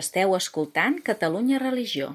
Esteu escoltant Catalunya Religió.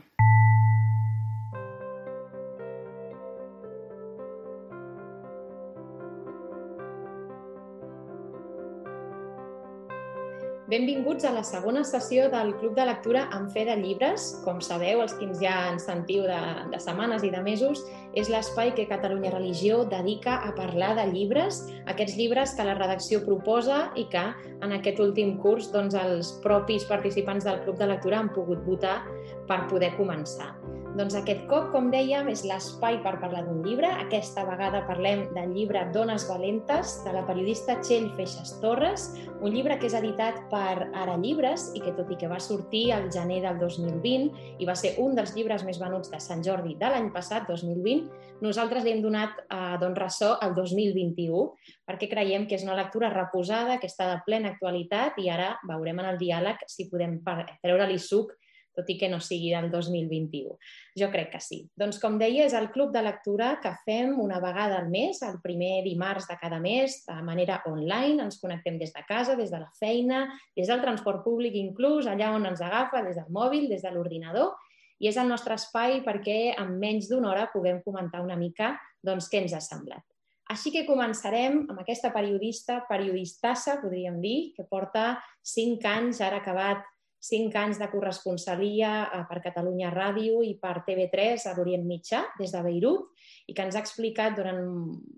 Benvinguts a la segona sessió del Club de Lectura en Fe de Llibres. Com sabeu, els que ja ens sentiu de, de setmanes i de mesos, és l'espai que Catalunya Religió dedica a parlar de llibres, aquests llibres que la redacció proposa i que en aquest últim curs doncs, els propis participants del Club de Lectura han pogut votar per poder començar. Doncs aquest cop, com dèiem, és l'espai per parlar d'un llibre. Aquesta vegada parlem del llibre Dones Valentes, de la periodista Txell Feixes Torres, un llibre que és editat per Ara Llibres i que, tot i que va sortir al gener del 2020 i va ser un dels llibres més venuts de Sant Jordi de l'any passat, 2020, nosaltres li hem donat eh, doncs, ressò al 2021 perquè creiem que és una lectura reposada, que està de plena actualitat i ara veurem en el diàleg si podem treure-li suc tot i que no sigui del 2021. Jo crec que sí. Doncs, com deia, és el club de lectura que fem una vegada al mes, el primer dimarts de cada mes, de manera online. Ens connectem des de casa, des de la feina, des del transport públic inclús, allà on ens agafa, des del mòbil, des de l'ordinador, i és el nostre espai perquè en menys d'una hora puguem comentar una mica doncs, què ens ha semblat. Així que començarem amb aquesta periodista, periodistassa, podríem dir, que porta cinc anys, ara acabat cinc anys de corresponsalia eh, per Catalunya Ràdio i per TV3 a l'Orient Mitjà, des de Beirut, i que ens ha explicat durant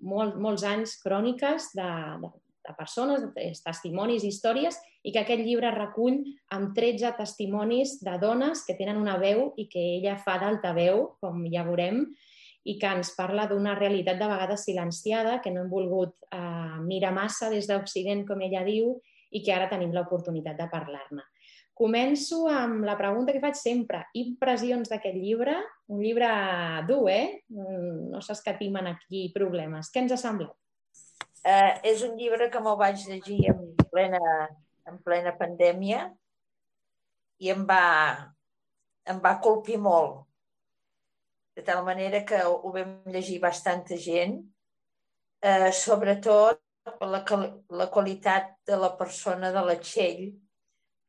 molt, molts anys cròniques de, de, de persones, de testimonis, històries, i que aquest llibre recull amb 13 testimonis de dones que tenen una veu i que ella fa d'altaveu, com ja veurem, i que ens parla d'una realitat de vegades silenciada, que no hem volgut eh, mirar massa des d'Occident, com ella diu, i que ara tenim l'oportunitat de parlar-ne. Començo amb la pregunta que faig sempre. Impressions d'aquest llibre? Un llibre dur, eh? Mm, no s'escatimen aquí problemes. Què ens ha semblat? Uh, és un llibre que me'l vaig llegir en plena, en plena pandèmia i em va, em va colpir molt. De tal manera que ho vam llegir bastanta gent, uh, sobretot la, la qualitat de la persona de la Txell,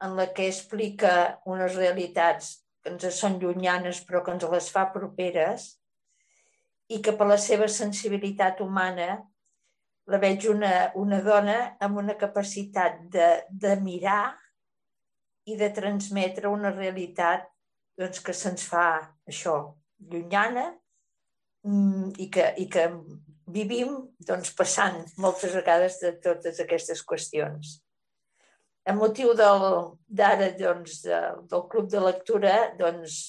en la que explica unes realitats que ens són llunyanes però que ens les fa properes i que per la seva sensibilitat humana la veig una, una dona amb una capacitat de, de mirar i de transmetre una realitat doncs, que se'ns fa això, llunyana mm, i que, i que vivim doncs, passant moltes vegades de totes aquestes qüestions a motiu d'ara doncs, de, del club de lectura doncs,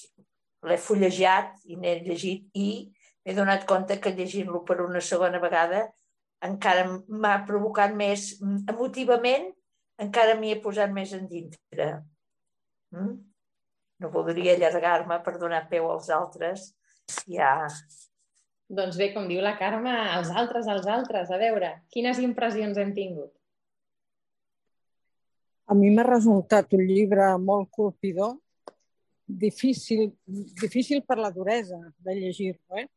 l'he fullejat i n'he llegit i m'he donat compte que llegint-lo per una segona vegada encara m'ha provocat més emotivament, encara m'hi he posat més en dintre. Mm? No voldria allargar-me per donar peu als altres. Ja... Doncs bé, com diu la Carme, els altres, els altres. A veure, quines impressions hem tingut? A mi m'ha resultat un llibre molt colpidor, difícil, difícil per la duresa de llegir-lo, eh?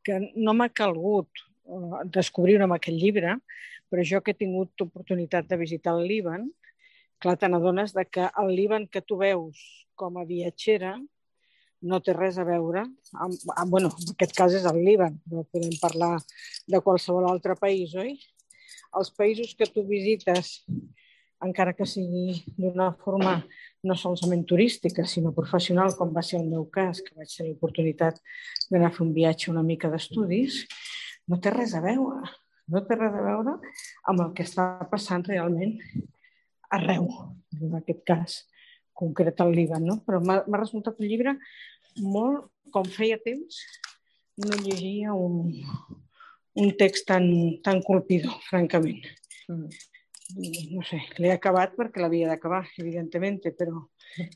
que no m'ha calgut uh, descobrir-ho amb aquest llibre, però jo que he tingut oportunitat de visitar el Líban, clar, te n'adones que el Líban que tu veus com a viatgera no té res a veure amb, amb bueno, en aquest cas és el Líban, però podem parlar de qualsevol altre país, oi? Els països que tu visites encara que sigui d'una forma no solament turística, sinó professional, com va ser el meu cas, que vaig tenir l'oportunitat d'anar a fer un viatge una mica d'estudis, no té res a veure. No té res a veure amb el que està passant realment arreu, en aquest cas concret al Líban, no? però m'ha resultat un llibre molt, com feia temps, no llegia un, un text tan, tan colpidor, francament. Mm no sé, l'he acabat perquè l'havia d'acabar, evidentment, però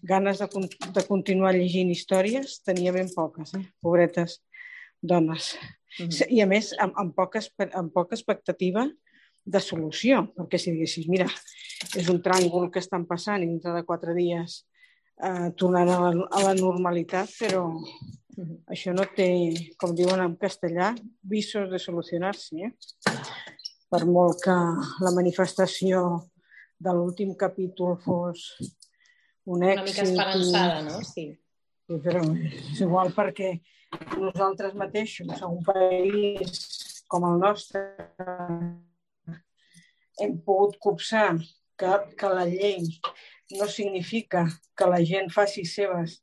ganes de, de continuar llegint històries tenia ben poques, eh? pobretes dones. Mm -hmm. I a més, amb, amb, poca, amb poca expectativa de solució, perquè si diguessis, mira, és un tràngol que estan passant i dintre de quatre dies eh, tornant a la, a la normalitat, però mm -hmm. això no té, com diuen en castellà, visos de solucionar-se. Eh? Per molt que la manifestació de l'últim capítol fos un èxit. Una mica esperançada, no? Sí. Sí, però és igual perquè nosaltres mateixos, a un país com el nostre, hem pogut copsar que, que la llei no significa que la gent faci seves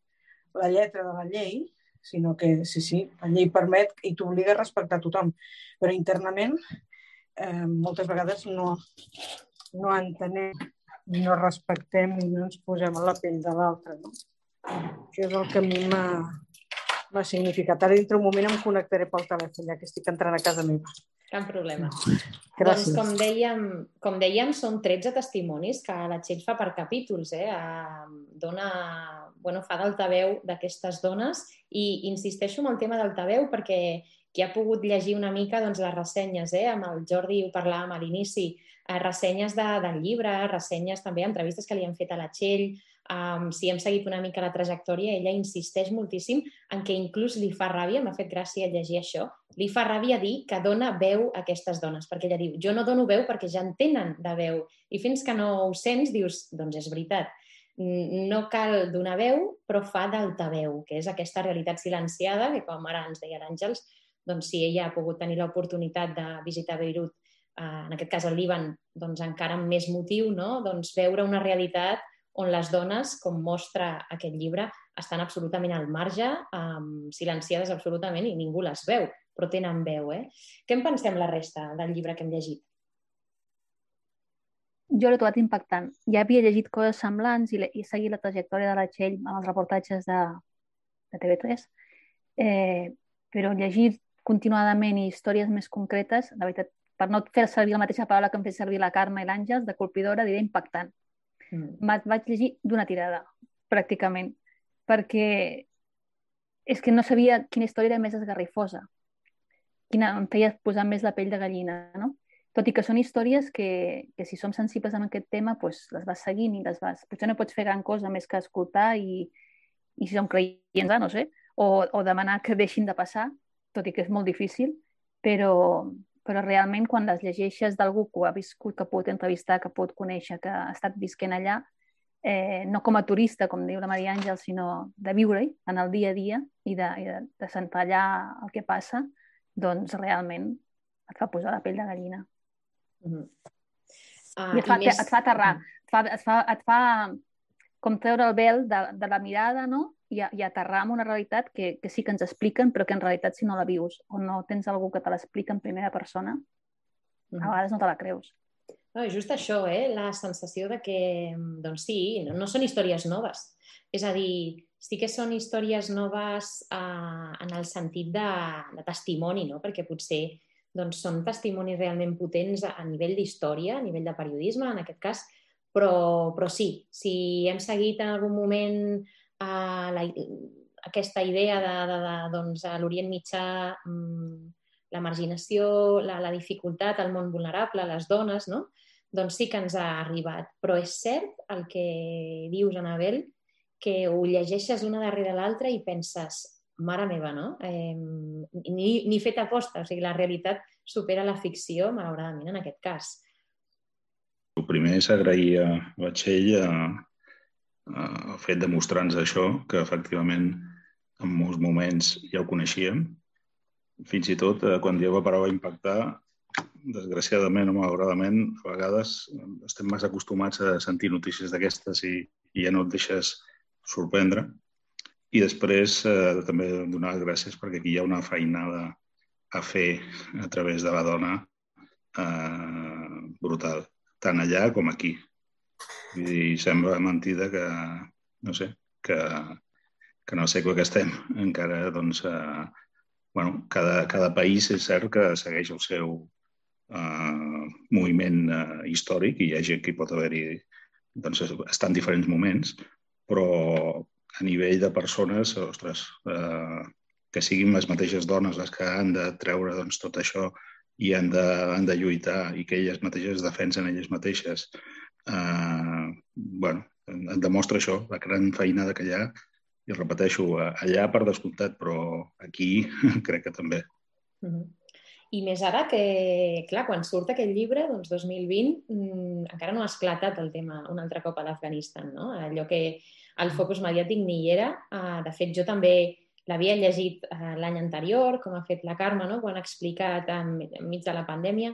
la lletra de la llei, sinó que sí, sí, la llei permet i t'obliga a respectar tothom. Però internament eh, moltes vegades no, no entenem, no respectem i no ens posem a la pell de l'altre. No? Això és el que a mi m'ha significat. Ara dintre un moment em connectaré pel telèfon, ja que estic entrant a casa meva. Cap problema. Gràcies. Doncs, com dèiem, com dèiem, són 13 testimonis que la Txell fa per capítols. Eh? Dona, bueno, fa d'altaveu d'aquestes dones i insisteixo en el tema d'altaveu perquè qui ha pogut llegir una mica doncs, les ressenyes, eh? amb el Jordi ho parlàvem a l'inici, eh, ressenyes de, del llibre, ressenyes també, entrevistes que li han fet a la Txell, um, si hem seguit una mica la trajectòria, ella insisteix moltíssim en que inclús li fa ràbia, m'ha fet gràcia llegir això, li fa ràbia dir que dona veu a aquestes dones, perquè ella diu, jo no dono veu perquè ja en tenen de veu, i fins que no ho sents dius, doncs és veritat, no cal donar veu, però fa d'altaveu, que és aquesta realitat silenciada, que com ara ens deia l'Àngels, doncs si ella ha pogut tenir l'oportunitat de visitar Beirut, eh, en aquest cas el Líban, doncs encara amb més motiu, no? doncs veure una realitat on les dones, com mostra aquest llibre, estan absolutament al marge, um, silenciades absolutament i ningú les veu, però tenen veu. Eh? Què en pensem la resta del llibre que hem llegit? Jo l'he trobat impactant. Ja havia llegit coses semblants i, i seguit la trajectòria de la Txell en els reportatges de, de TV3, eh, però llegir continuadament i històries més concretes, la veritat, per no fer servir la mateixa paraula que em fet servir la Carme i l'Àngels, de colpidora, diré impactant. Mm. Vaig llegir d'una tirada, pràcticament, perquè és que no sabia quina història era més esgarrifosa, quina em feia posar més la pell de gallina, no? Tot i que són històries que, que si som sensibles amb aquest tema, pues, les vas seguint i les vas... Potser no pots fer gran cosa més que escoltar i, i si som creients, no sé, o, o demanar que deixin de passar, tot i que és molt difícil, però, però realment quan les llegeixes d'algú que ho ha viscut, que pot entrevistar, que pot conèixer, que ha estat visquent allà, eh, no com a turista, com diu la Maria Àngel, sinó de viure-hi en el dia a dia i de, i de, de sentar allà el que passa, doncs realment et fa posar la pell de gallina. Mm -hmm. uh, I et fa, i més... et fa aterrar, et fa, et, fa, et fa com treure el vel de, de la mirada no? I, i aterrar en una realitat que, que sí que ens expliquen, però que en realitat si no la vius o no tens algú que te l'explica en primera persona, mm -hmm. a vegades no te la creus. No, just això, eh? la sensació de que, doncs sí, no, no són històries noves. És a dir, sí que són històries noves eh, en el sentit de, de testimoni, no? perquè potser doncs, són testimonis realment potents a, a nivell d'història, a nivell de periodisme, en aquest cas, però, però sí, si hem seguit en algun moment uh, la, aquesta idea de, de, de doncs, a l'Orient Mitjà um, la marginació, la, la dificultat, el món vulnerable, les dones, no? doncs sí que ens ha arribat. Però és cert el que dius, Anabel, que ho llegeixes una darrere l'altra i penses, mare meva, no? Eh, ni, ni fet aposta, o sigui, la realitat supera la ficció, malauradament, en aquest cas. El primer és agrair a la Txell el fet de mostrar-nos això, que efectivament en molts moments ja ho coneixíem. Fins i tot eh, quan dieu la paraula impactar, desgraciadament o malauradament, a vegades estem més acostumats a sentir notícies d'aquestes i, i ja no et deixes sorprendre. I després eh, també donar les gràcies perquè aquí hi ha una feinada a fer a través de la dona eh, brutal tant allà com aquí. I sembla mentida que, no sé, que, que en el segle que estem encara, doncs, eh, bueno, cada, cada país és cert que segueix el seu eh, moviment eh, històric i hi ha gent que hi pot haver-hi, doncs, estan en diferents moments, però a nivell de persones, ostres, eh, que siguin les mateixes dones les que han de treure doncs, tot això i han de, han de lluitar i que elles mateixes defensen elles mateixes, eh, bueno, en demostra això, la gran feinada que hi ha, i repeteixo, allà per descomptat, però aquí crec que també. Uh -huh. I més ara que, clar, quan surt aquest llibre, doncs 2020, mmm, encara no ha esclatat el tema un altre cop a l'Afganistan, no? Allò que el focus mediàtic ni hi era. Uh, de fet, jo també l'havia llegit uh, l'any anterior, com ha fet la Carme, no? quan ha explicat en, enmig de la pandèmia,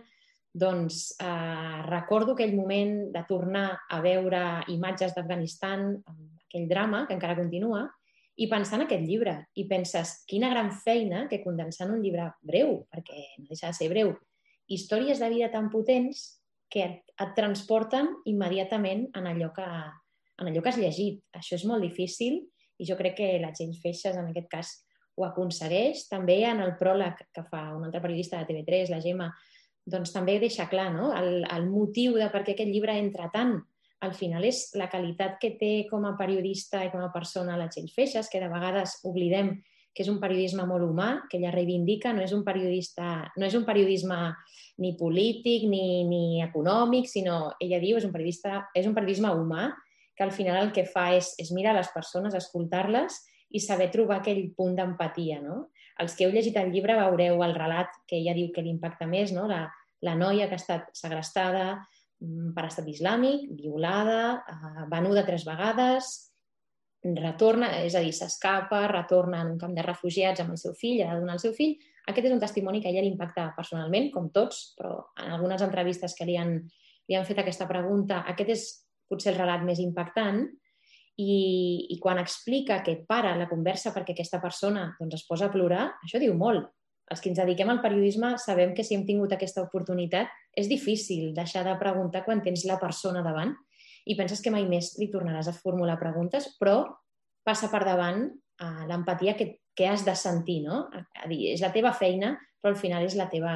doncs eh, recordo aquell moment de tornar a veure imatges d'Afganistan, aquell drama que encara continua, i pensar en aquest llibre. I penses, quina gran feina que condensant un llibre breu, perquè no deixa de ser breu, històries de vida tan potents que et, et transporten immediatament en allò, que, en allò que has llegit. Això és molt difícil i jo crec que la James Feixes en aquest cas ho aconsegueix. També en el pròleg que fa un altre periodista de TV3, la Gemma, doncs també deixa clar no? el, el motiu de per què aquest llibre entra tant al final és la qualitat que té com a periodista i com a persona la Txell Feixes, que de vegades oblidem que és un periodisme molt humà, que ella reivindica, no és un periodista, no és un periodisme ni polític ni, ni econòmic, sinó ella diu és un periodista, és un periodisme humà que al final el que fa és, és mirar les persones, escoltar-les i saber trobar aquell punt d'empatia. No? Els que heu llegit el llibre veureu el relat que ella diu que l'impacta més, no? la, la noia que ha estat segrestada, Mm, per estat islàmic, violada, eh, venuda tres vegades, retorna, és a dir, s'escapa, retorna en un camp de refugiats amb el seu fill, ha de donar el seu fill. Aquest és un testimoni que a ella l'impacta personalment, com tots, però en algunes entrevistes que li han, li han fet aquesta pregunta, aquest és potser el relat més impactant, i, i quan explica que para la conversa perquè aquesta persona doncs, es posa a plorar, això diu molt, els que ens dediquem al periodisme sabem que si hem tingut aquesta oportunitat és difícil deixar de preguntar quan tens la persona davant i penses que mai més li tornaràs a formular preguntes, però passa per davant uh, l'empatia que, que has de sentir, no? A dir, és la teva feina, però al final és la teva,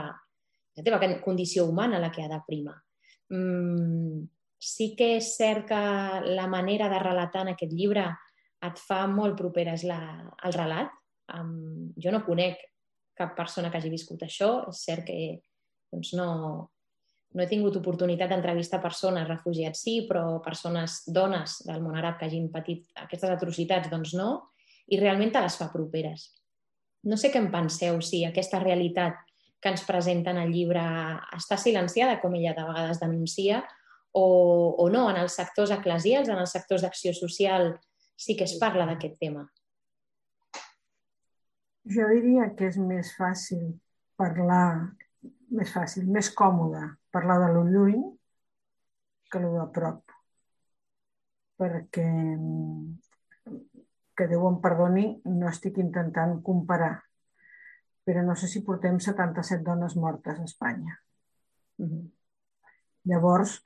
la teva condició humana la que ha de primar. Mm, sí que és cert que la manera de relatar en aquest llibre et fa molt properes la, el relat. Um, jo no conec cap persona que hagi viscut això. És cert que doncs, no, no he tingut oportunitat d'entrevistar persones, refugiats sí, però persones, dones del món àrab que hagin patit aquestes atrocitats, doncs no, i realment te les fa properes. No sé què en penseu, si aquesta realitat que ens presenta en el llibre està silenciada, com ella de vegades denuncia, o, o no, en els sectors eclesials, en els sectors d'acció social, sí que es parla d'aquest tema. Jo diria que és més fàcil parlar, més fàcil, més còmode parlar de lo lluny que lo de prop. Perquè, que Déu em perdoni, no estic intentant comparar, però no sé si portem 77 dones mortes a Espanya. Mm -hmm. Llavors,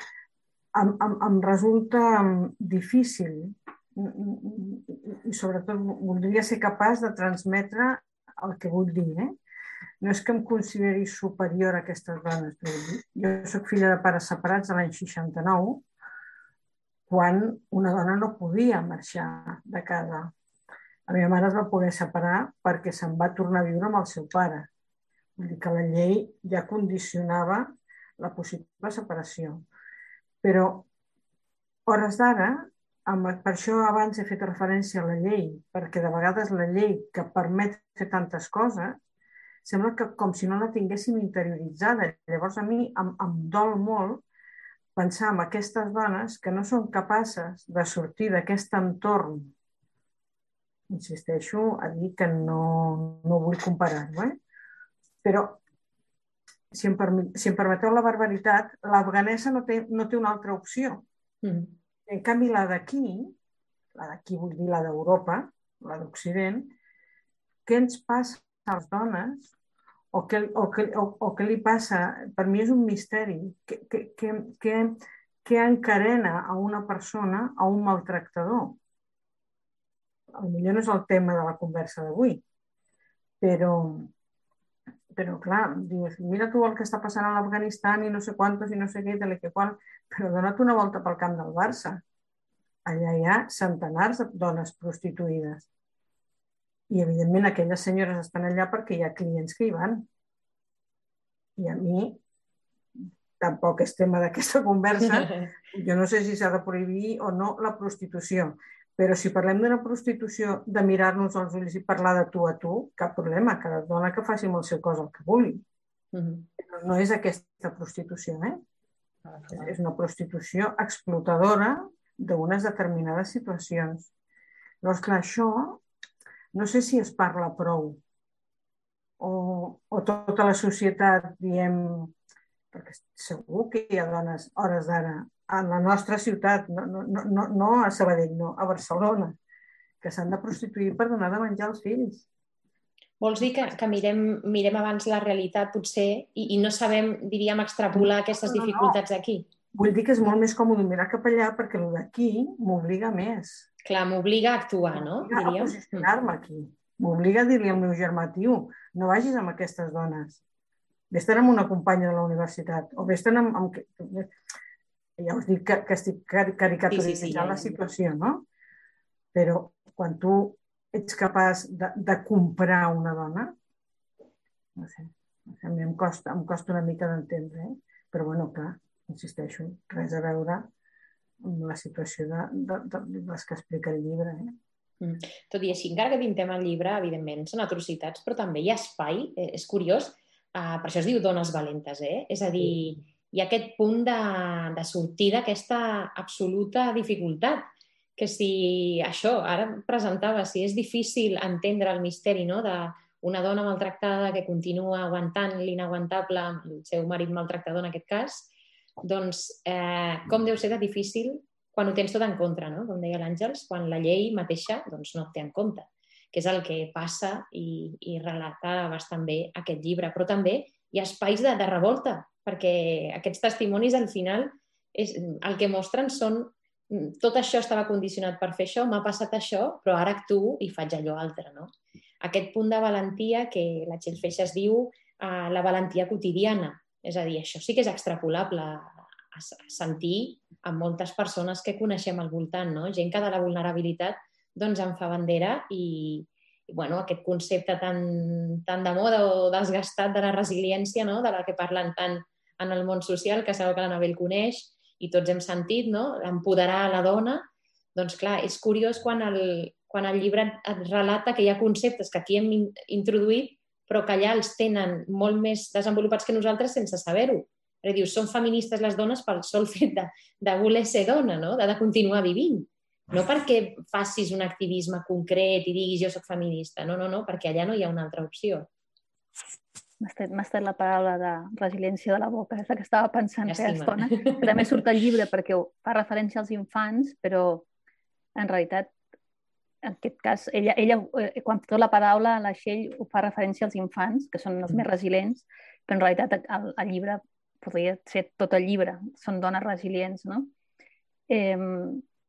em, em, em resulta difícil i sobretot voldria ser capaç de transmetre el que vull dir, eh? No és que em consideri superior a aquestes dones. Jo sóc filla de pares separats de l'any 69, quan una dona no podia marxar de casa. La meva mare es va poder separar perquè se'n va tornar a viure amb el seu pare. Vull dir que la llei ja condicionava la possible separació. Però, hores d'ara, per això abans he fet referència a la llei, perquè de vegades la llei que permet fer tantes coses sembla que com si no la tinguéssim interioritzada. Llavors a mi em, em dol molt pensar en aquestes dones que no són capaces de sortir d'aquest entorn. Insisteixo a dir que no, no vull comparar-ho, eh? però si em, si em permeteu la barbaritat, l'afganesa no, té, no té una altra opció. Mm. En canvi, la d'aquí, la d'aquí vull dir la d'Europa, la d'Occident, què ens passa a les dones o què, o, què, o, o què li passa? Per mi és un misteri. Què, què, què, què, què encarena a una persona a un maltractador? El millor no és el tema de la conversa d'avui, però, però clar, dius, mira tu el que està passant a l'Afganistan i no sé quantos i no sé què, i que qual, però dona't una volta pel camp del Barça. Allà hi ha centenars de dones prostituïdes. I, evidentment, aquelles senyores estan allà perquè hi ha clients que hi van. I a mi tampoc és tema d'aquesta conversa. Jo no sé si s'ha de prohibir o no la prostitució. Però si parlem d'una prostitució de mirar-nos als ulls i parlar de tu a tu, cap problema. Cada dona que faci amb el seu cos el que vulgui. Mm -hmm. Però no és aquesta prostitució, eh? És una prostitució explotadora d'unes determinades situacions. Llavors, clar, això no sé si es parla prou o, o tota la societat diem perquè segur que hi ha dones hores d'ara a la nostra ciutat, no, no, no, no a Sabadell, no, a Barcelona, que s'han de prostituir per donar de menjar als fills. Vols dir que, que mirem, mirem abans la realitat, potser, i, i no sabem, diríem, extrapolar aquestes dificultats aquí? No, no. Vull dir que és molt més còmode mirar cap allà perquè el d'aquí m'obliga més. Clar, m'obliga a actuar, no? Diríem. A posicionar-me aquí. M'obliga a dir-li al meu germà, tio, no vagis amb aquestes dones vés amb una companya de la universitat o vés amb, amb... Ja us dic que, que estic caricaturitzant sí, sí, sí, ja. la situació, no? Però quan tu ets capaç de, de comprar una dona, no sé, a mi em costa, em costa una mica d'entendre, eh? però bueno, clar, insisteixo, res a veure amb la situació de, de, de, de les que explica el llibre. Eh? Mm. Tot i així, encara que pintem el llibre, evidentment, són atrocitats, però també hi ha espai, eh, és curiós, Uh, per això es diu dones valentes, eh? És a dir, hi ha aquest punt de, de sortir d'aquesta absoluta dificultat, que si això, ara presentava, si és difícil entendre el misteri no? d'una dona maltractada que continua aguantant l'inaguantable, el seu marit maltractador en aquest cas, doncs eh, com deu ser de difícil quan ho tens tot en contra, no? com deia l'Àngels, quan la llei mateixa doncs, no et té en compte que és el que passa i, i relata bastant bé aquest llibre. Però també hi ha espais de, de revolta, perquè aquests testimonis al final és, el que mostren són tot això estava condicionat per fer això, m'ha passat això, però ara actuo i faig allò altre. No? Aquest punt de valentia que la Txell Feixas diu eh, la valentia quotidiana. És a dir, això sí que és extrapolable a, a sentir amb moltes persones que coneixem al voltant, no? gent que de la vulnerabilitat doncs en fa bandera i, i bueno, aquest concepte tan, tan de moda o desgastat de la resiliència, no? de la que parlen tant en el món social, que sabeu que l'Anabel coneix i tots hem sentit, no? empoderar la dona, doncs clar, és curiós quan el, quan el llibre et relata que hi ha conceptes que aquí hem introduït però que allà els tenen molt més desenvolupats que nosaltres sense saber-ho. Perquè dius, són feministes les dones pel sol fet de, de voler ser dona, no? de, de continuar vivint. No perquè facis un activisme concret i diguis jo sóc feminista, no, no, no, perquè allà no hi ha una altra opció. M'ha estat, estat la paraula de resiliència de la boca, és la que estava pensant fer estona. També surt el llibre perquè fa referència als infants, però en realitat, en aquest cas, ella, ella eh, quan tot la paraula, la Xell, ho fa referència als infants, que són els mm. més resilients, però en realitat el, el llibre podria ser tot el llibre, són dones resilients, no? Eh,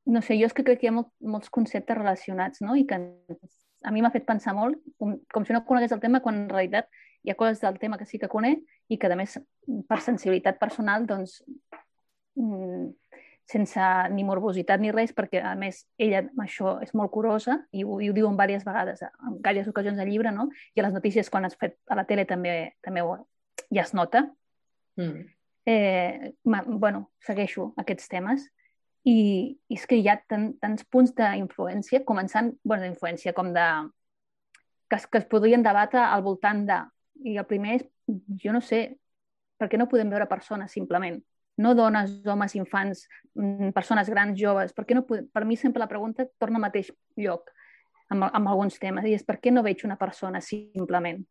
no sé, jo és que crec que hi ha molt, molts conceptes relacionats, no? I que a mi m'ha fet pensar molt, com, com si no conegués el tema, quan en realitat hi ha coses del tema que sí que conec i que, a més, per sensibilitat personal, doncs, mm, sense ni morbositat ni res, perquè, a més, ella amb això és molt curosa i ho, i ho diu en diverses vegades, en diverses ocasions del llibre, no? I a les notícies, quan has fet a la tele, també, també ho, ja es nota. Mm. Eh, ma, bueno, segueixo aquests temes i, i és que hi ha tan, tants punts d'influència, començant, bueno, d'influència com de... Que es, que es podrien debatre al voltant de... I el primer és, jo no sé, per què no podem veure persones simplement? No dones, homes, infants, mm, persones grans, joves. Per, què no podem... per mi sempre la pregunta torna al mateix lloc amb, amb alguns temes. I és per què no veig una persona simplement?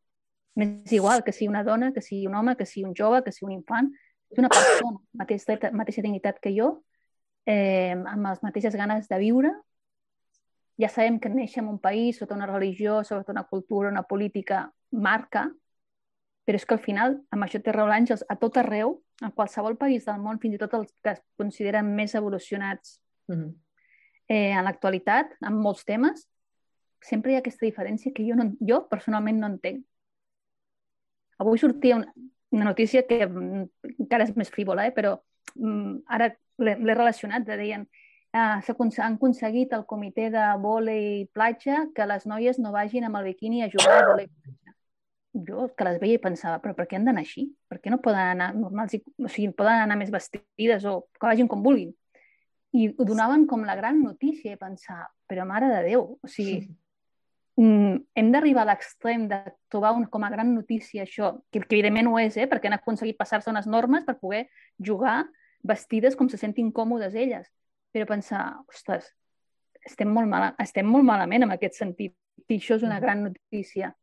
M'és igual que sigui una dona, que sigui un home, que sigui un jove, que sigui un infant. És una persona, mateixa, mateixa dignitat que jo, eh, amb les mateixes ganes de viure. Ja sabem que néixer en un país sota una religió, sota una cultura, una política marca, però és que al final, amb això té raó l'Àngels, a tot arreu, en qualsevol país del món, fins i tot els que es consideren més evolucionats mm -hmm. eh, en l'actualitat, en molts temes, sempre hi ha aquesta diferència que jo, no, jo personalment no entenc. Avui sortia una, una notícia que mm, encara és més frívola, eh? però mm, ara l'he relacionat, de deien ah, han aconseguit el comitè de vòlei platja que les noies no vagin amb el biquini a jugar a vòlei platja. Jo que les veia i pensava, però per què han d'anar així? Per què no poden anar normals? I, o sigui, poden anar més vestides o que vagin com vulguin. I ho donaven com la gran notícia i pensar, però mare de Déu, o sigui, mm, hem d'arribar a l'extrem de trobar un, com a gran notícia això, que, que evidentment ho és, eh, perquè han aconseguit passar-se unes normes per poder jugar vestides com se sentin còmodes elles. Però pensar, ostres, estem molt, mal, estem molt malament en aquest sentit. I això és una mm. gran notícia.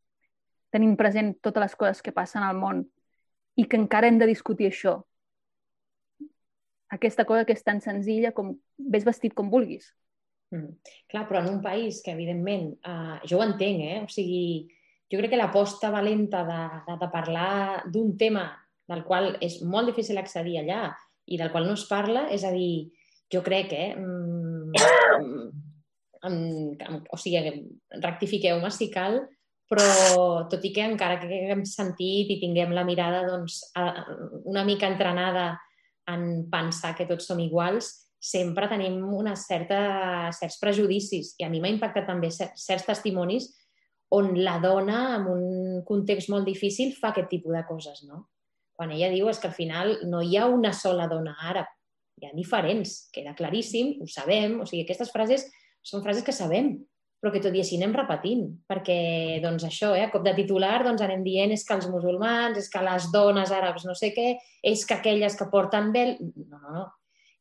Tenim present totes les coses que passen al món i que encara hem de discutir això. Aquesta cosa que és tan senzilla com ves vestit com vulguis. Mm. Clar, però en un país que, evidentment, eh, jo ho entenc, eh? O sigui, jo crec que l'aposta valenta de, de, de parlar d'un tema del qual és molt difícil accedir allà i del qual no es parla, és a dir, jo crec, eh? Mm, o sigui, rectifiqueu-me si cal, però tot i que encara que haguem sentit i tinguem la mirada doncs, una mica entrenada en pensar que tots som iguals, sempre tenim una certa, certs prejudicis i a mi m'ha impactat també certs testimonis on la dona, en un context molt difícil, fa aquest tipus de coses, no? Quan ella diu és que al final no hi ha una sola dona àrab, hi ha diferents, queda claríssim, ho sabem, o sigui, aquestes frases són frases que sabem, però que tot i així anem repetint, perquè doncs això, eh, a cop de titular doncs anem dient és que els musulmans, és que les dones àrabs no sé què, és que aquelles que porten vel... No, no, no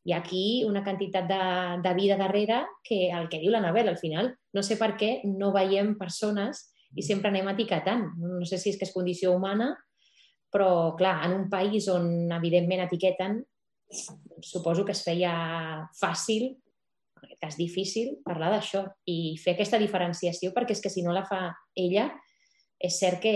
hi ha aquí una quantitat de, de vida darrere que el que diu l'Anabel, al final, no sé per què no veiem persones i sempre anem etiquetant. No sé si és que és condició humana, però, clar, en un país on, evidentment, etiqueten, suposo que es feia fàcil, en aquest cas difícil, parlar d'això i fer aquesta diferenciació, perquè és que si no la fa ella, és cert que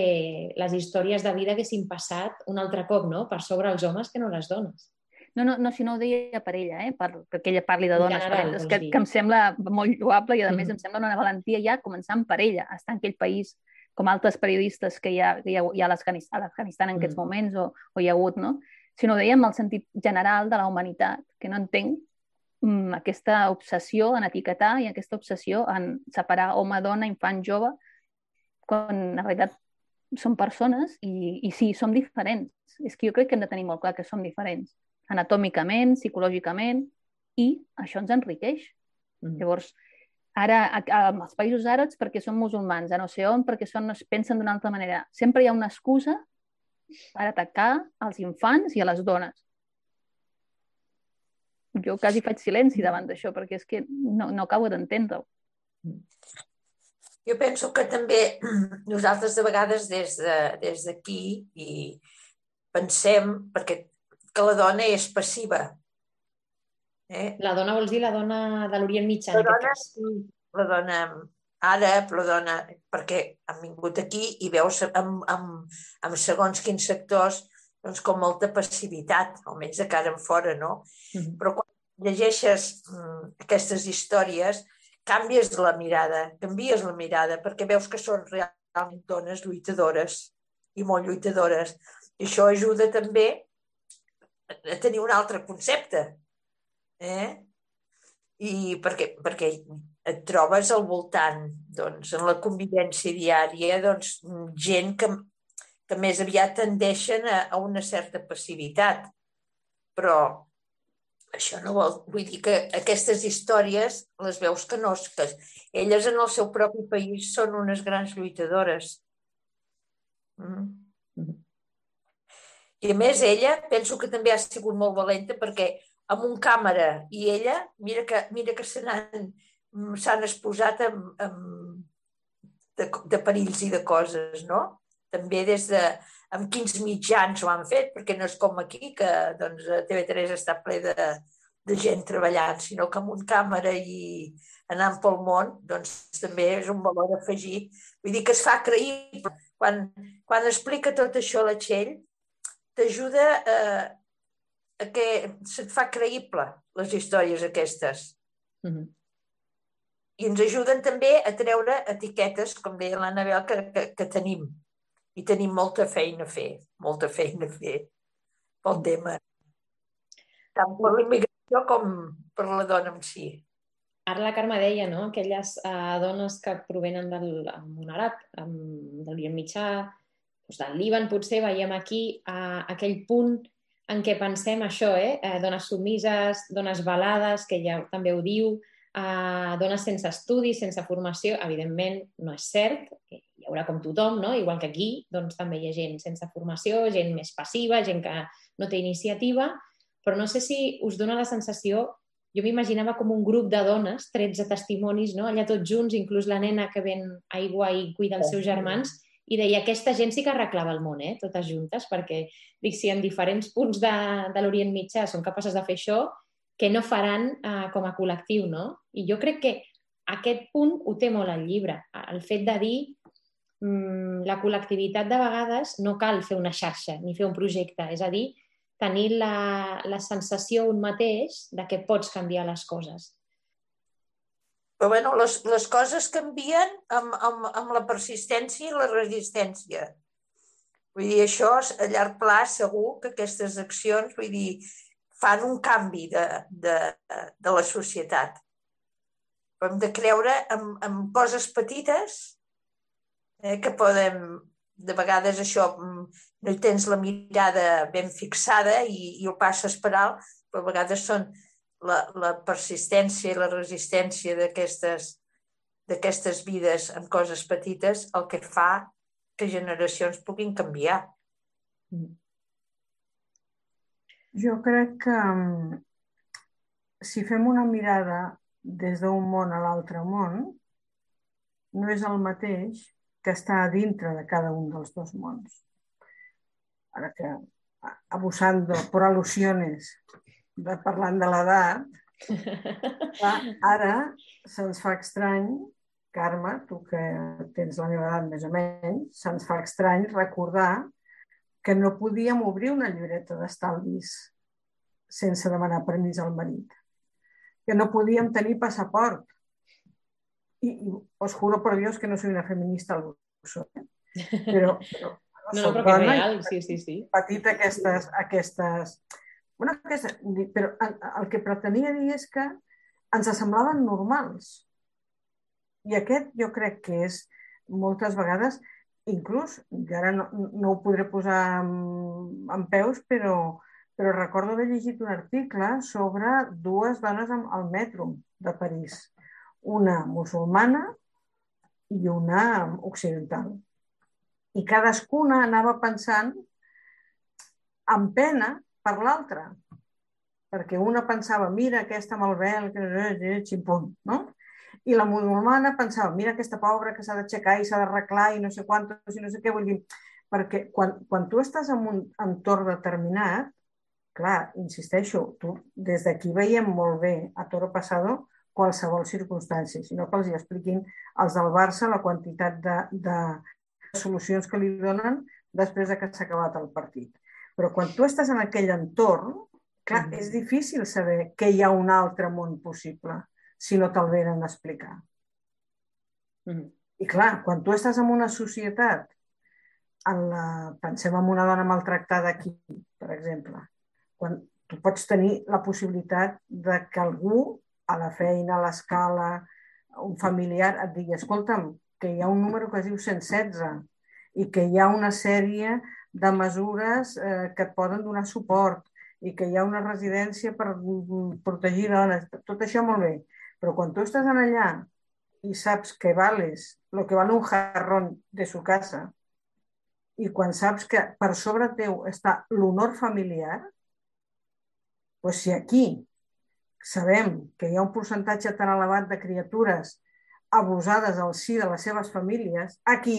les històries de vida haguessin passat un altre cop no? per sobre els homes que no les dones. No, no, no, si no ho deia per ella, eh? per, perquè ella parli de dones general, per ella. És que, que em sembla molt lloable i, a mm. més, em sembla una valentia ja començant per ella, estar en aquell país com altres periodistes que hi ha, que hi ha, hi ha a l'Afganistan en aquests mm. moments o, o hi ha hagut, no? sinó deia en el sentit general de la humanitat, que no entenc mm, aquesta obsessió en etiquetar i aquesta obsessió en separar home, dona, infant, jove, quan en realitat són persones i, i sí, som diferents. És que jo crec que hem de tenir molt clar que som diferents anatòmicament, psicològicament, i això ens enriqueix. Mm. Llavors, ara, als països àrabs, perquè són musulmans, a no sé on, perquè són, pensen d'una altra manera. Sempre hi ha una excusa per atacar als infants i a les dones. Jo quasi faig silenci davant d'això, perquè és que no, no acabo d'entendre-ho. Jo penso que també nosaltres de vegades des d'aquí de, i pensem, perquè que la dona és passiva. Eh? La dona vols dir la dona de l'Orient Mitjà, la dona, La dona àrab, la dona... Perquè han vingut aquí i veus amb, amb, amb segons quins sectors doncs, com molta passivitat, almenys de cara en fora, no? Mm -hmm. Però quan llegeixes mm, aquestes històries, canvies la mirada, canvies la mirada, perquè veus que són realment dones lluitadores i molt lluitadores. I això ajuda també a tenir un altre concepte. Eh? I perquè, perquè et trobes al voltant, doncs, en la convivència diària, doncs, gent que, que més aviat tendeixen a, a una certa passivitat. Però això no vol, vull dir que aquestes històries les veus que no, que elles en el seu propi país són unes grans lluitadores. Mm. Mm. I a més ella, penso que també ha sigut molt valenta perquè amb un càmera i ella, mira que, mira que s'han exposat amb, amb de, de perills i de coses, no? També des de amb quins mitjans ho han fet, perquè no és com aquí, que doncs, TV3 està ple de, de gent treballant, sinó que amb un càmera i anant pel món, doncs també és un valor afegit. Vull dir que es fa creïble. Quan, quan explica tot això la Txell, t'ajuda a que se't fa creïble les històries aquestes. Mm -hmm. I ens ajuden també a treure etiquetes, com deia l'Anabel, que, que, que tenim. I tenim molta feina a fer, molta feina a fer pel tema. Tant per l'immigració com per la dona en si. Ara la Carme deia, no?, aquelles uh, dones que provenen del món àrab, del Orient Mitjà, doncs del Líban potser veiem aquí eh, aquell punt en què pensem això, eh? eh dones submises, dones balades, que ja també ho diu, a dones sense estudis, sense formació, evidentment no és cert, hi haurà com tothom, no? igual que aquí, doncs també hi ha gent sense formació, gent més passiva, gent que no té iniciativa, però no sé si us dona la sensació, jo m'imaginava com un grup de dones, 13 testimonis, no? allà tots junts, inclús la nena que ven aigua i cuida els seus germans, i deia, aquesta gent sí que arreglava el món, eh? totes juntes, perquè dic, si en diferents punts de, de l'Orient Mitjà són capaces de fer això, que no faran eh, com a col·lectiu, no? I jo crec que aquest punt ho té molt el llibre, el fet de dir mmm, la col·lectivitat de vegades no cal fer una xarxa ni fer un projecte, és a dir, tenir la, la sensació un mateix de que pots canviar les coses. Però bueno, les, les coses canvien amb, amb, amb la persistència i la resistència. Vull dir, això a llarg pla segur que aquestes accions, vull dir, fan un canvi de, de, de la societat. Però hem de creure en, en coses petites eh, que podem, de vegades això mm, no hi tens la mirada ben fixada i, i ho passes per alt, però a vegades són la, la persistència i la resistència d'aquestes vides en coses petites el que fa que generacions puguin canviar. Jo crec que mm, si fem una mirada des d'un món a l'altre món, no és el mateix que està a dintre de cada un dels dos mons. Ara que, abusant per al·lusions, de, parlant de l'edat, ara se'ns fa estrany, Carme, tu que tens la meva edat més o menys, se'ns fa estrany recordar que no podíem obrir una llibreta d'estalvis sense demanar permís al marit, que no podíem tenir passaport. I, i os juro por Dios que no soy una feminista al uso, eh? però, però no, no, però que és real, sí, sí, sí. Patit aquestes, aquestes... Bueno, aquesta, però el, que pretenia dir és que ens semblaven normals. I aquest jo crec que és moltes vegades inclús, i ara no, no ho podré posar en, en peus, però, però recordo haver llegit un article sobre dues dones al metro de París, una musulmana i una occidental. I cadascuna anava pensant en pena per l'altra, perquè una pensava, mira aquesta amb el vel, que ximpum, no? i la musulmana pensava, mira aquesta pobra que s'ha d'aixecar i s'ha d'arreglar i no sé quantos i no sé què, vull dir, perquè quan, quan tu estàs en un entorn determinat, clar, insisteixo, tu des d'aquí veiem molt bé a Toro Passado qualsevol circumstància, sinó que els hi expliquin els del Barça la quantitat de, de solucions que li donen després de que s'ha acabat el partit. Però quan tu estàs en aquell entorn, clar, mm. és difícil saber que hi ha un altre món possible si no te'l venen a explicar. Mm. I clar, quan tu estàs en una societat, en la, pensem en una dona maltractada aquí, per exemple, quan tu pots tenir la possibilitat de que algú a la feina, a l'escala, un familiar et digui, escolta'm, que hi ha un número que es diu 116 i que hi ha una sèrie de mesures eh, que et poden donar suport i que hi ha una residència per protegir dones. Tot això molt bé. Però quan tu estàs allà i saps que vales el que val un jarrón de su casa i quan saps que per sobre teu està l'honor familiar, doncs si aquí sabem que hi ha un percentatge tan elevat de criatures abusades al si de les seves famílies, aquí...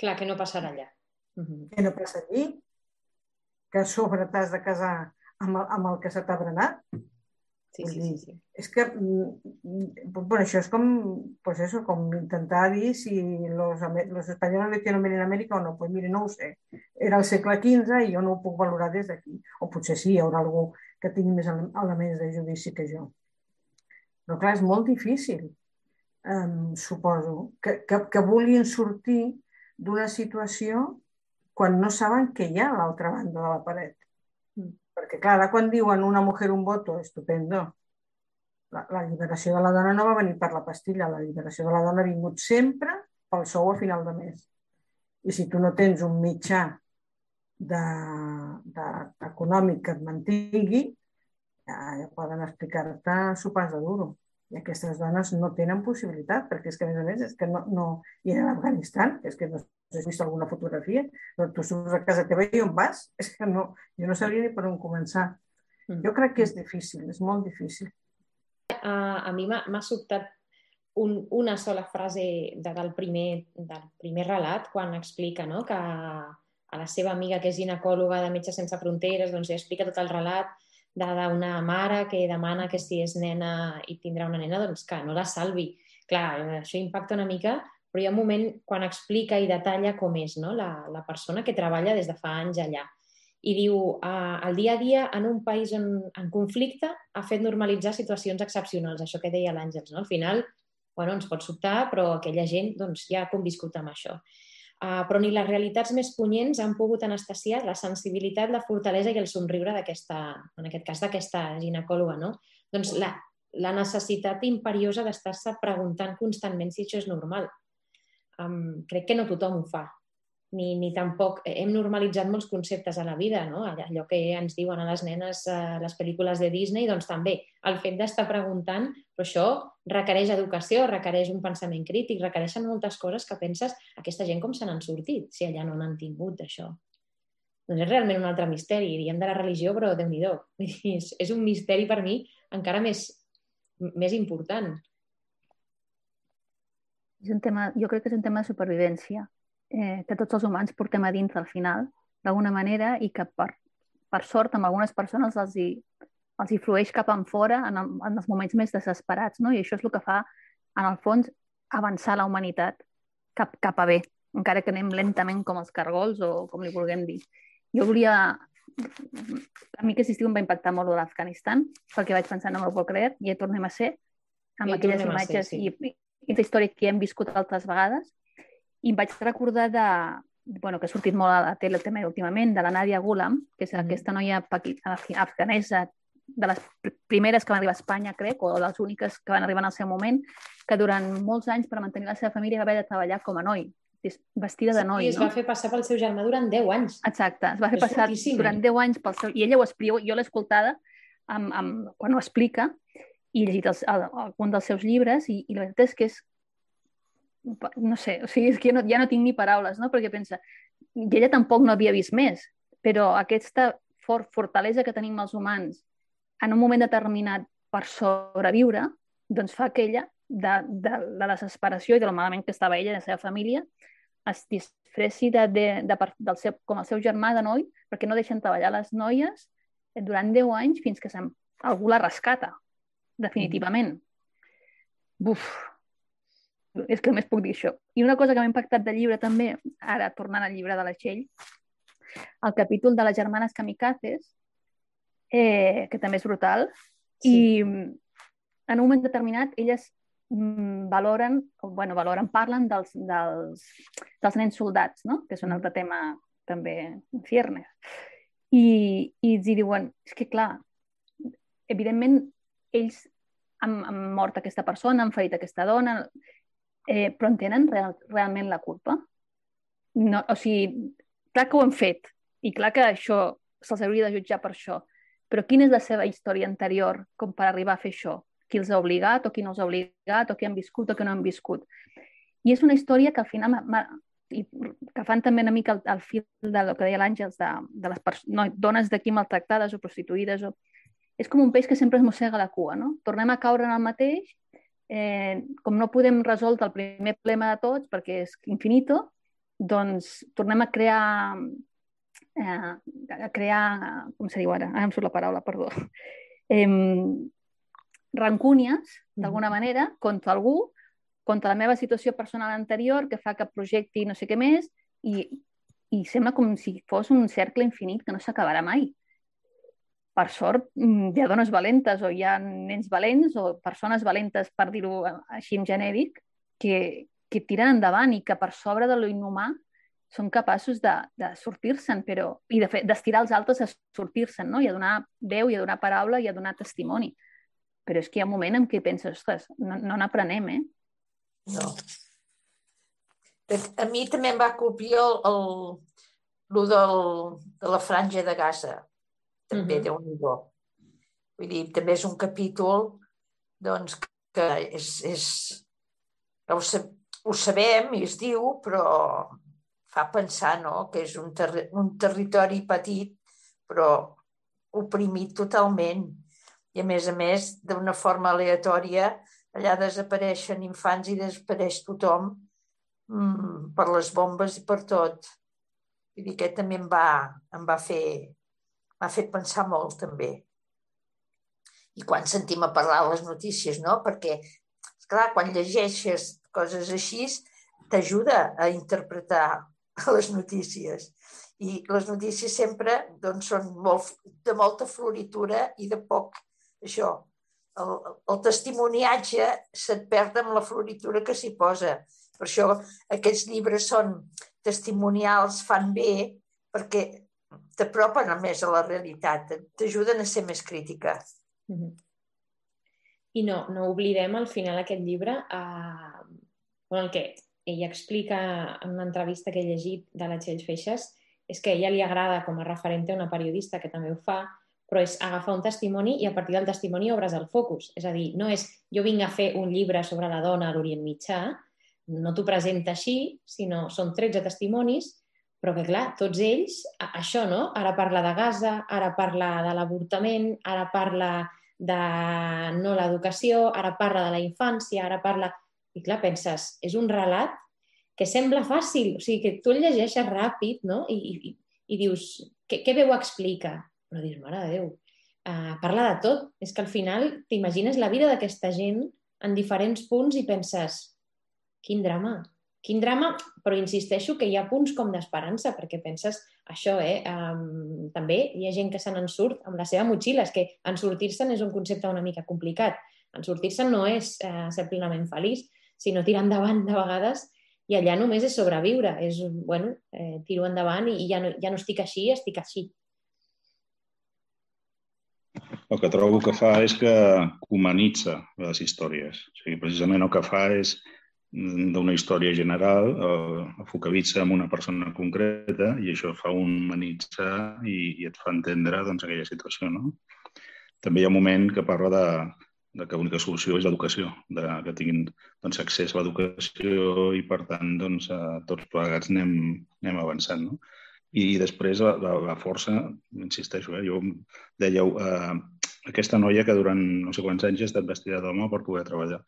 Clar, que no passarà allà. Que no passa allí, que a sobre t'has de casar amb el, amb el que se t'ha berenat, Sí, sí, sí, sí. És que, mm, mm, bueno, això és com, pues eso, com intentar dir si los, los españoles Latinoamérica en Amèrica o no. Pues mire, no ho sé. Era el segle XV i jo no ho puc valorar des d'aquí. O potser sí, hi haurà algú que tingui més elements de judici que jo. Però clar, és molt difícil, um, suposo, que, que, que vulguin sortir d'una situació quan no saben què hi ha a l'altra banda de la paret. Perquè, clar, ara quan diuen una mujer un voto, estupendo. La, la lliberació de la dona no va venir per la pastilla, la lliberació de la dona ha vingut sempre pel sou a final de mes. I si tu no tens un mitjà de, de, econòmic que et mantingui, ja, ja poden explicar-te sopars de duro. I aquestes dones no tenen possibilitat, perquè és que, a més a més, és que no... no... I a l'Afganistan, és que no has vist alguna fotografia, però tu surts a casa teva i on vas? És que no, jo no sabria ni per on començar. Mm. Jo crec que és difícil, és molt difícil. Uh, a mi m'ha sobtat un, una sola frase de, del, primer, del primer relat quan explica no? que a la seva amiga que és ginecòloga de Metges Sense Fronteres doncs, li explica tot el relat d'una mare que demana que si és nena i tindrà una nena, doncs que no la salvi. Clar, això impacta una mica, però hi ha un moment quan explica i detalla com és no? la, la persona que treballa des de fa anys allà. I diu, ah, el dia a dia en un país on, en conflicte ha fet normalitzar situacions excepcionals, això que deia l'Àngels. No? Al final, bueno, ens pot sobtar, però aquella gent doncs, ja ha conviscut amb això. Uh, però ni les realitats més punyents han pogut anestesiar la sensibilitat, la fortalesa i el somriure d'aquesta, en aquest cas d'aquesta ginecòloga, no? Doncs la, la necessitat imperiosa d'estar-se preguntant constantment si això és normal. Um, crec que no tothom ho fa ni, ni tampoc hem normalitzat molts conceptes a la vida, no? allò que ens diuen a les nenes a eh, les pel·lícules de Disney, doncs també el fet d'estar preguntant, però això requereix educació, requereix un pensament crític, requereixen moltes coses que penses aquesta gent com se n'han sortit si allà no n'han tingut d'això. Doncs és realment un altre misteri, diríem de la religió, però déu nhi és, és un misteri per mi encara més, més important. És un tema, jo crec que és un tema de supervivència eh, que tots els humans portem a dins al final, d'alguna manera, i que per, per sort amb algunes persones els hi, els hi flueix cap en fora en, el, en els moments més desesperats, no? i això és el que fa, en el fons, avançar la humanitat cap, cap a bé, encara que anem lentament com els cargols o com li vulguem dir. Jo volia... A mi aquest estiu em va impactar molt l'Afganistan, perquè vaig pensar, no me'l puc creure, i ja tornem a ser, amb I aquelles imatges ser, sí. i, i la història que hem viscut altres vegades, i em vaig recordar de, bueno, que ha sortit molt a la tele el tema últimament, de la Nadia Gulam, que és mm. aquesta noia afganesa de les primeres que van arribar a Espanya, crec, o les úniques que van arribar en el seu moment, que durant molts anys, per mantenir la seva família, va haver de treballar com a noi, vestida de noi. Sí, es no? va fer passar pel seu germà durant 10 anys. Exacte, es va fer és passar fortíssim. durant 10 anys pel seu... I ella ho explica, jo l'he escoltada amb, amb, quan ho explica, i he llegit els, el, algun dels seus llibres, i, i la veritat és que és no sé, o sigui, és que ja no, ja no tinc ni paraules, no? Perquè pensa, i ella tampoc no havia vist més, però aquesta for fortalesa que tenim els humans en un moment determinat per sobreviure, doncs fa que ella, de, de la desesperació i de lo malament que estava ella i la seva família, es disfressi de, de, de, de, del seu, com el seu germà de noi, perquè no deixen treballar les noies durant 10 anys fins que algú la rescata, definitivament. Buf, és que només puc dir això. I una cosa que m'ha impactat del llibre també, ara tornant al llibre de la Txell, el capítol de les germanes kamikazes, eh, que també és brutal, sí. i en un moment determinat elles mm, valoren, o, bueno, valoren, parlen dels, dels, dels nens soldats, no? que és un altre tema també en ciernes. I, i els hi diuen, és que clar, evidentment ells han, han mort aquesta persona, han ferit aquesta dona, eh, però en tenen real, realment la culpa? No, o sigui, clar que ho han fet i clar que això se'ls hauria de jutjar per això, però quina és la seva història anterior com per arribar a fer això? Qui els ha obligat o qui no els ha obligat o qui han viscut o qui no han viscut? I és una història que al final i que fan també una mica el, el fil del que deia l'Àngels de, de les no, dones d'aquí maltractades o prostituïdes o... és com un peix que sempre es mossega la cua, no? Tornem a caure en el mateix eh, com no podem resoldre el primer problema de tots perquè és infinito, doncs tornem a crear eh, a crear, com se diu ara? Ara em surt la paraula, perdó. Eh, rancúnies, d'alguna manera, contra algú, contra la meva situació personal anterior que fa que projecti no sé què més i, i sembla com si fos un cercle infinit que no s'acabarà mai per sort, mm, hi ha dones valentes o hi ha nens valents o persones valentes, per dir-ho així en genèric, que, que tiren endavant i que per sobre de lo inhumà són capaços de, de sortir-se'n però, i d'estirar els altres a sortir-se'n, no? i a donar veu, i a donar paraula, i a donar testimoni. Però és que hi ha un moment en què penses, ostres, no n'aprenem, eh? No. A mi també em va colpir el, el, el del, de la franja de Gaza també, mm -hmm. déu nhi Vull dir, també és un capítol doncs, que és, és ho, ho sabem i es diu, però fa pensar no? que és un, ter un territori petit, però oprimit totalment. I a més a més, d'una forma aleatòria, allà desapareixen infants i desapareix tothom mm, per les bombes i per tot. Vull dir, aquest també em va, em va fer, m'ha fet pensar molt, també. I quan sentim a parlar les notícies, no? Perquè, clar, quan llegeixes coses així, t'ajuda a interpretar les notícies. I les notícies sempre doncs, són molt, de molta floritura i de poc, això, el, el testimoniatge se't perd amb la floritura que s'hi posa. Per això aquests llibres són testimonials, fan bé, perquè t'apropen a més a la realitat, t'ajuden a ser més crítica. Mm -hmm. I no, no oblidem al final aquest llibre eh, bueno, el que ella explica en una entrevista que he llegit de la Txell Feixes és que a ella li agrada com a referent una periodista que també ho fa, però és agafar un testimoni i a partir del testimoni obres el focus. És a dir, no és jo vinc a fer un llibre sobre la dona a l'Orient Mitjà, no t'ho presenta així, sinó són 13 testimonis, però que clar, tots ells, això, no? Ara parla de Gaza, ara parla de l'avortament, ara parla de no l'educació, ara parla de la infància, ara parla... I clar, penses, és un relat que sembla fàcil, o sigui, que tu el llegeixes ràpid, no? I, i, i dius, què, què veu explica? Però dius, mare de Déu, uh, parla de tot. És que al final t'imagines la vida d'aquesta gent en diferents punts i penses, quin drama, quin drama, però insisteixo que hi ha punts com d'esperança, perquè penses això, eh? Um, també hi ha gent que se n'en surt amb la seva motxilla, és que en sortir-se'n és un concepte una mica complicat. En sortir-se'n no és eh, ser plenament feliç, sinó tirar endavant de vegades i allà només és sobreviure, és, bueno, eh, tiro endavant i, ja, no, ja no estic així, estic així. El que trobo que fa és que humanitza les històries. O sigui, precisament el que fa és d'una història general, eh, focalitza en una persona concreta i això fa humanitzar i, i et fa entendre doncs, aquella situació. No? També hi ha un moment que parla de, de que l'única solució és l'educació, de, que tinguin doncs, accés a l'educació i, per tant, doncs, a tots plegats anem, anem avançant. No? I després la, la, la força, insisteixo, eh, jo dèieu, eh, aquesta noia que durant no sé quants anys ha estat vestida d'home per poder treballar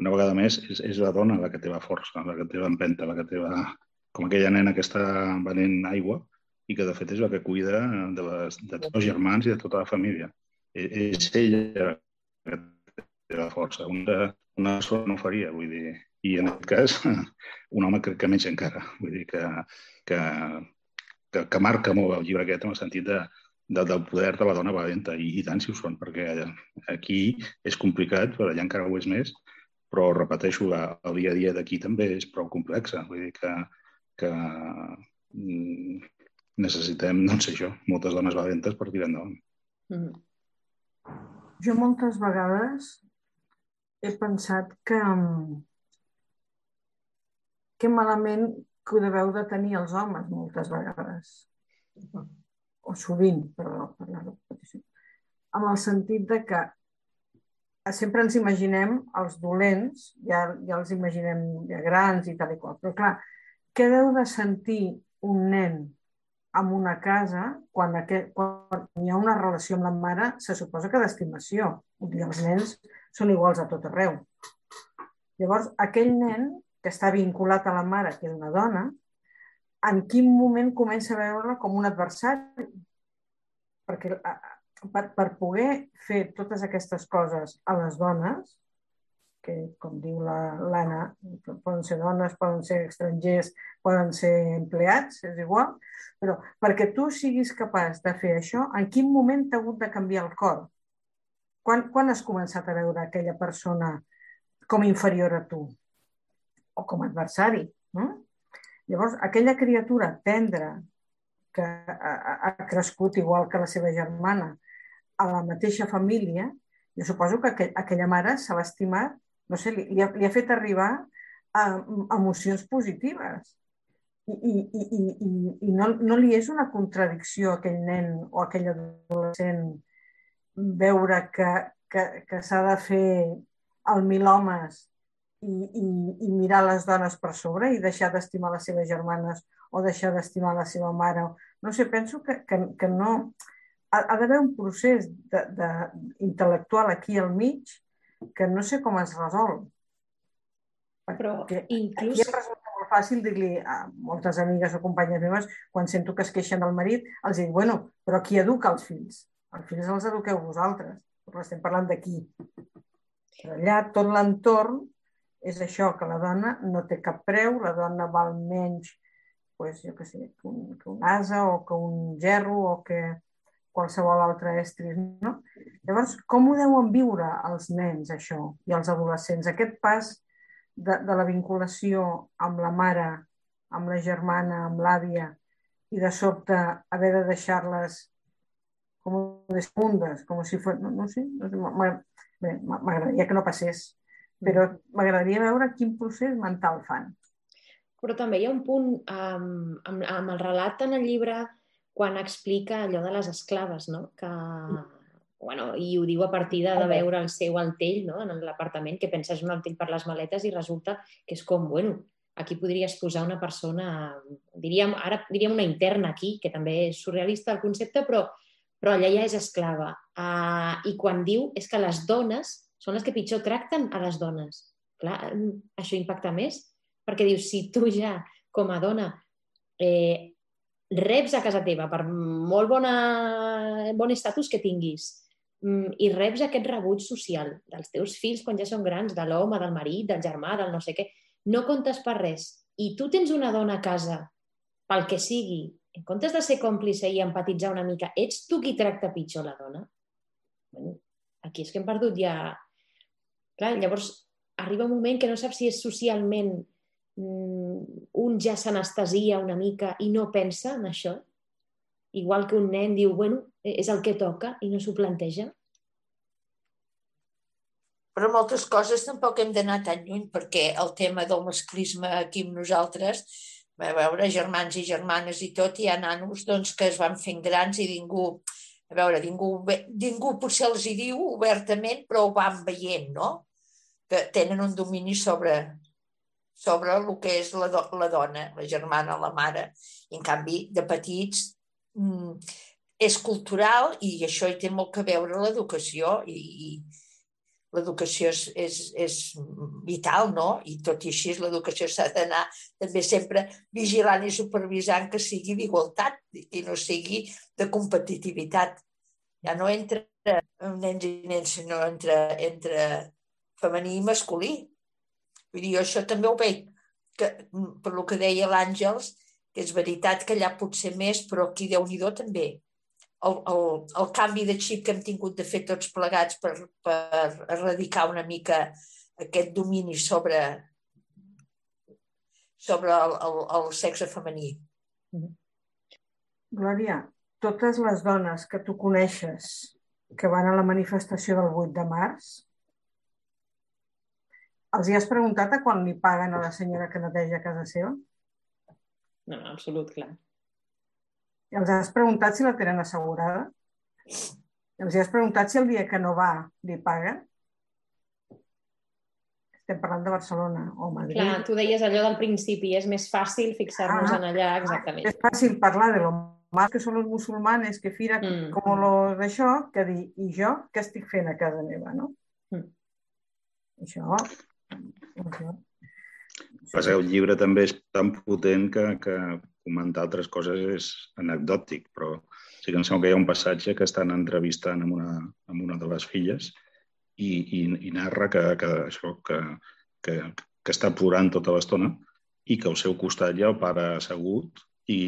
una vegada més, és, és la dona la que té la força, la que té l'empenta, la que té la... com aquella nena que està venent aigua i que de fet és la que cuida de, les, de tots els germans i de tota la família. És, e, és ella que té la força. Una, una sola no faria, vull dir. I en aquest cas, un home crec que menys encara. Vull dir que, que, que, que marca molt el llibre aquest en el sentit de, de, del poder de la dona valenta. I, i tant si ho són, perquè aquí és complicat, però allà encara ho és més, però repeteixo, el dia a dia d'aquí també és prou complexa. Vull dir que, que mm, necessitem, no sé jo, moltes dones valentes per tirar endavant. Mm. Jo moltes vegades he pensat que, que malament que ho deveu de tenir els homes moltes vegades. O sovint, però per la repetició. Amb el sentit de que sempre ens imaginem els dolents, ja, ja els imaginem ja grans i tal i qual, però clar, què deu de sentir un nen en una casa quan, aquest, quan hi ha una relació amb la mare, se suposa que d'estimació. I els nens són iguals a tot arreu. Llavors, aquell nen que està vinculat a la mare, que és una dona, en quin moment comença a veure com un adversari? Perquè per, per poder fer totes aquestes coses a les dones, que, com diu l'Anna, poden ser dones, poden ser estrangers, poden ser empleats, és igual, però perquè tu siguis capaç de fer això, en quin moment t'ha hagut de canviar el cor? Quan, quan has començat a veure aquella persona com inferior a tu? O com a adversari? No? Llavors, aquella criatura tendra que ha, ha crescut igual que la seva germana, a la mateixa família, jo suposo que aquell, aquella mare s'ha estimat, no sé, li, li, ha, li ha fet arribar a, a emocions positives. I, i, i, i, i no, no li és una contradicció a aquell nen o a aquell adolescent veure que, que, que s'ha de fer el mil homes i, i, i mirar les dones per sobre i deixar d'estimar les seves germanes o deixar d'estimar la seva mare. No sé, penso que, que, que no... Ha, ha d'haver un procés de, de, intel·lectual aquí al mig que no sé com es resol. Però Perquè inclús... Aquí em resulta molt fàcil dir-li a moltes amigues o companyes meves, quan sento que es queixen del marit, els dic, bueno, però qui educa els fills? Els fills els eduqueu vosaltres, però estem parlant d'aquí. Però allà tot l'entorn és això, que la dona no té cap preu, la dona val menys pues, jo que sé, que un, que un asa o que un gerro o que qualsevol altre estris, no? Llavors, com ho deuen viure els nens, això, i els adolescents? Aquest pas de, de la vinculació amb la mare, amb la germana, amb l'àvia, i de sobte haver de deixar-les com despundes, com si fos... No, no sé, no sé m'agradaria m'agradaria que no passés, però m'agradaria veure quin procés mental fan. Però també hi ha un punt um, amb, amb el relat en el llibre quan explica allò de les esclaves, no? que, bueno, i ho diu a partir de, de veure el seu altell no? en l'apartament, que pensa és un altell per les maletes i resulta que és com, bueno, aquí podries posar una persona, diríem, ara diríem una interna aquí, que també és surrealista el concepte, però, però allà ja és esclava. Uh, I quan diu és que les dones són les que pitjor tracten a les dones. Clar, això impacta més, perquè dius, si tu ja, com a dona, eh, reps a casa teva per molt bona, bon estatus que tinguis i reps aquest rebuig social dels teus fills quan ja són grans, de l'home, del marit, del germà, del no sé què, no comptes per res. I tu tens una dona a casa, pel que sigui, en comptes de ser còmplice i empatitzar una mica, ets tu qui tracta pitjor la dona? Bueno, aquí és que hem perdut ja... Clar, llavors arriba un moment que no saps si és socialment un ja s'anestesia una mica i no pensa en això, igual que un nen diu, bueno, és el que toca i no s'ho planteja. Però moltes coses tampoc hem d'anar tan lluny perquè el tema del masclisme aquí amb nosaltres, a veure, germans i germanes i tot, hi ha nanos doncs, que es van fent grans i ningú, a veure, ningú, ningú potser els hi diu obertament, però ho van veient, no? Que tenen un domini sobre, sobre el que és la, do, la dona, la germana, la mare. I, en canvi, de petits mm, és cultural i això hi té molt que veure l'educació i, i l'educació és, és, és vital, no? I tot i així l'educació s'ha d'anar també sempre vigilant i supervisant que sigui d'igualtat i no sigui de competitivitat. Ja no entre nens i nens, sinó entre, entre femení i masculí. Vull dir, jo això també ho veig, que, per lo que deia l'Àngels, que és veritat que allà pot ser més, però aquí déu nhi també. El, el, el canvi de xip que hem tingut de fer tots plegats per, per erradicar una mica aquest domini sobre, sobre el, el, el sexe femení. Glòria, totes les dones que tu coneixes que van a la manifestació del 8 de març, els hi has preguntat a quan li paguen a la senyora que neteja casa seva? No, no, absolut, clar. I els has preguntat si la tenen assegurada? I els has preguntat si el dia que no va li paguen? Estem parlant de Barcelona o Madrid. Clar, tu deies allò del principi, és més fàcil fixar-nos ah, en allà, exactament. És fàcil parlar de lo mal que són els musulmanes, que fira mm. com lo d'això, que dir, i jo què estic fent a casa meva, no? Mm. Això Passa el llibre també és tan potent que, que comentar altres coses és anecdòtic, però sí que em sembla que hi ha un passatge que estan entrevistant amb una, amb una de les filles i, i, i narra que, que, això, que, que, que està plorant tota l'estona i que al seu costat hi ha el pare assegut i,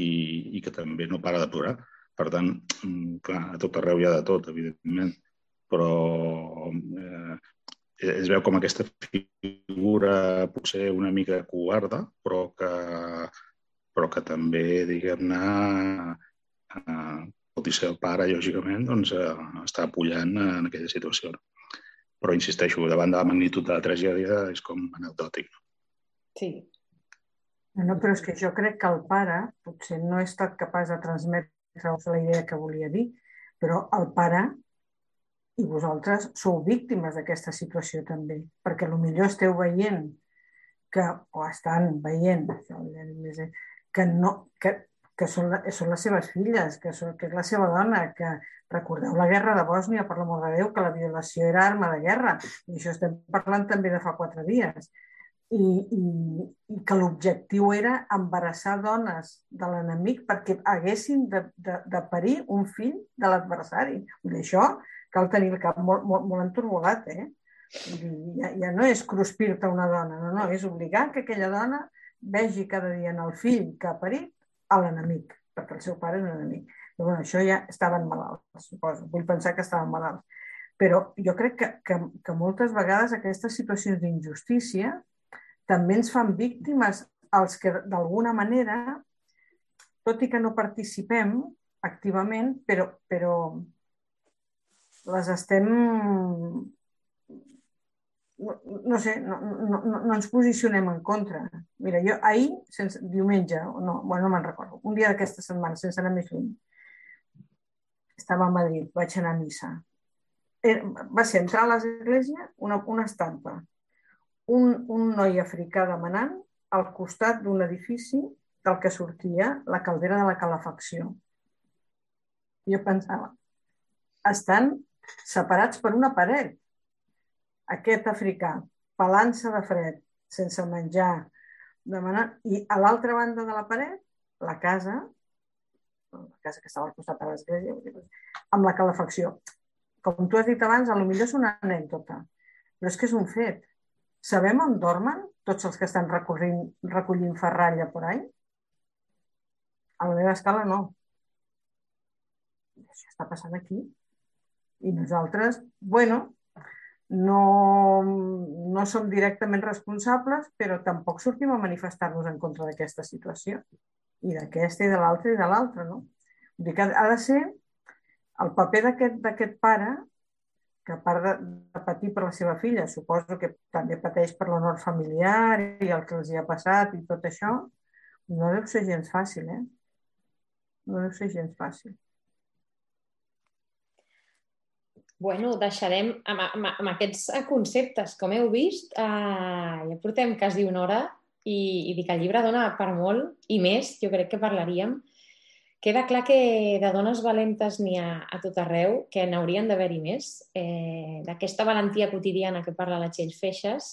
i que també no para de plorar. Per tant, mm, clar, a tot arreu hi ha de tot, evidentment, però eh, es veu com aquesta figura potser una mica covarda, però que, però que també, diguem-ne, eh, tot i ser el pare, lògicament, doncs, eh, està apujant en aquella situació. Però, insisteixo, davant de la magnitud de la tragèdia és com anecdòtic. Sí. No, però és que jo crec que el pare potser no ha estat capaç de transmetre la idea que volia dir, però el pare i vosaltres sou víctimes d'aquesta situació també, perquè millor esteu veient que, o estan veient, que, no, que, que són, són les seves filles, que, són, que és la seva dona, que recordeu la guerra de Bòsnia, per l'amor de Déu, que la violació era arma de guerra, i això estem parlant també de fa quatre dies i, i, i que l'objectiu era embarassar dones de l'enemic perquè haguessin de, de, de parir un fill de l'adversari. Això cal tenir el cap molt, molt, molt enturbolat, eh? Ja, ja no és cruspir-te una dona, no, no, és obligar que aquella dona vegi cada dia en el fill que ha parit a l'enemic, perquè el seu pare és un enemic. Però, bueno, això ja estaven malalts, suposo. Vull pensar que estaven malalts. Però jo crec que, que, que moltes vegades aquestes situacions d'injustícia també ens fan víctimes els que d'alguna manera, tot i que no participem activament, però, però les estem no, no sé, no, no, no ens posicionem en contra. Mira, jo ahir, sense, diumenge, no, bueno, no me'n recordo, un dia d'aquesta setmana, sense anar més lluny, estava a Madrid, vaig anar a missa. Va ser entrar a l'església una, una estampa un, un noi africà demanant al costat d'un edifici del que sortia la caldera de la calefacció. Jo pensava, estan separats per una paret. Aquest africà, pelant-se de fred, sense menjar, demanant... I a l'altra banda de la paret, la casa, la casa que estava al costat de l'església, amb la calefacció. Com tu has dit abans, a lo millor és una anècdota, però és que és un fet. Sabem on dormen tots els que estan recollint, recollint ferralla por ahí? A la meva escala no. Això està passant aquí. I nosaltres, bueno, no, no som directament responsables, però tampoc sortim a manifestar-nos en contra d'aquesta situació. I d'aquesta i de l'altra i de l'altra, no? Vull dir que ha de ser el paper d'aquest pare que a part de, de patir per la seva filla, suposo que també pateix per l'honor familiar i el que els hi ha passat i tot això, no deu ser gens fàcil, eh? No deu ser gens fàcil. Bueno, deixarem amb, amb, amb aquests conceptes, com heu vist, eh, ja portem quasi una hora i, i dic, el llibre dona per molt i més, jo crec que parlaríem, Queda clar que de dones valentes n'hi ha a tot arreu, que n'haurien d'haver-hi més. Eh, D'aquesta valentia quotidiana que parla la Txell Feixes,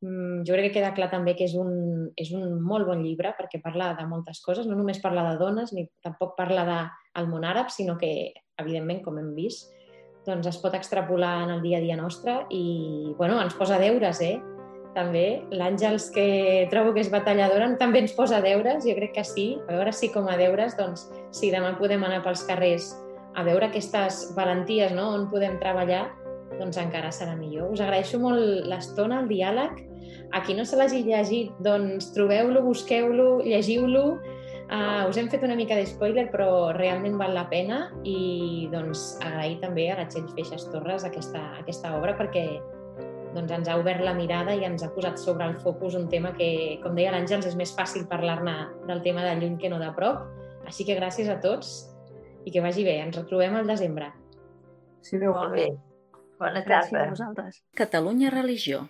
mm, jo crec que queda clar també que és un, és un molt bon llibre perquè parla de moltes coses, no només parla de dones, ni tampoc parla del món àrab, sinó que, evidentment, com hem vist, doncs es pot extrapolar en el dia a dia nostre i bueno, ens posa deures, eh? també. L'Àngels, que trobo que és batalladora, també ens posa deures, jo crec que sí. A veure si com a deures, doncs, si demà podem anar pels carrers a veure aquestes valenties, no? on podem treballar, doncs encara serà millor. Us agraeixo molt l'estona, el diàleg. A qui no se l'hagi llegit, doncs trobeu-lo, busqueu-lo, llegiu-lo. Uh, us hem fet una mica de spoiler, però realment val la pena i doncs agrair també a la Txell Feixes Torres aquesta, aquesta obra perquè doncs ens ha obert la mirada i ens ha posat sobre el focus un tema que, com deia l'Àngels, és més fàcil parlar-ne del tema de lluny que no de prop. Així que gràcies a tots i que vagi bé. Ens retrobem al desembre. Sí, Déu. Molt bé. Bona tarda. Gràcies a vosaltres. Catalunya Religió.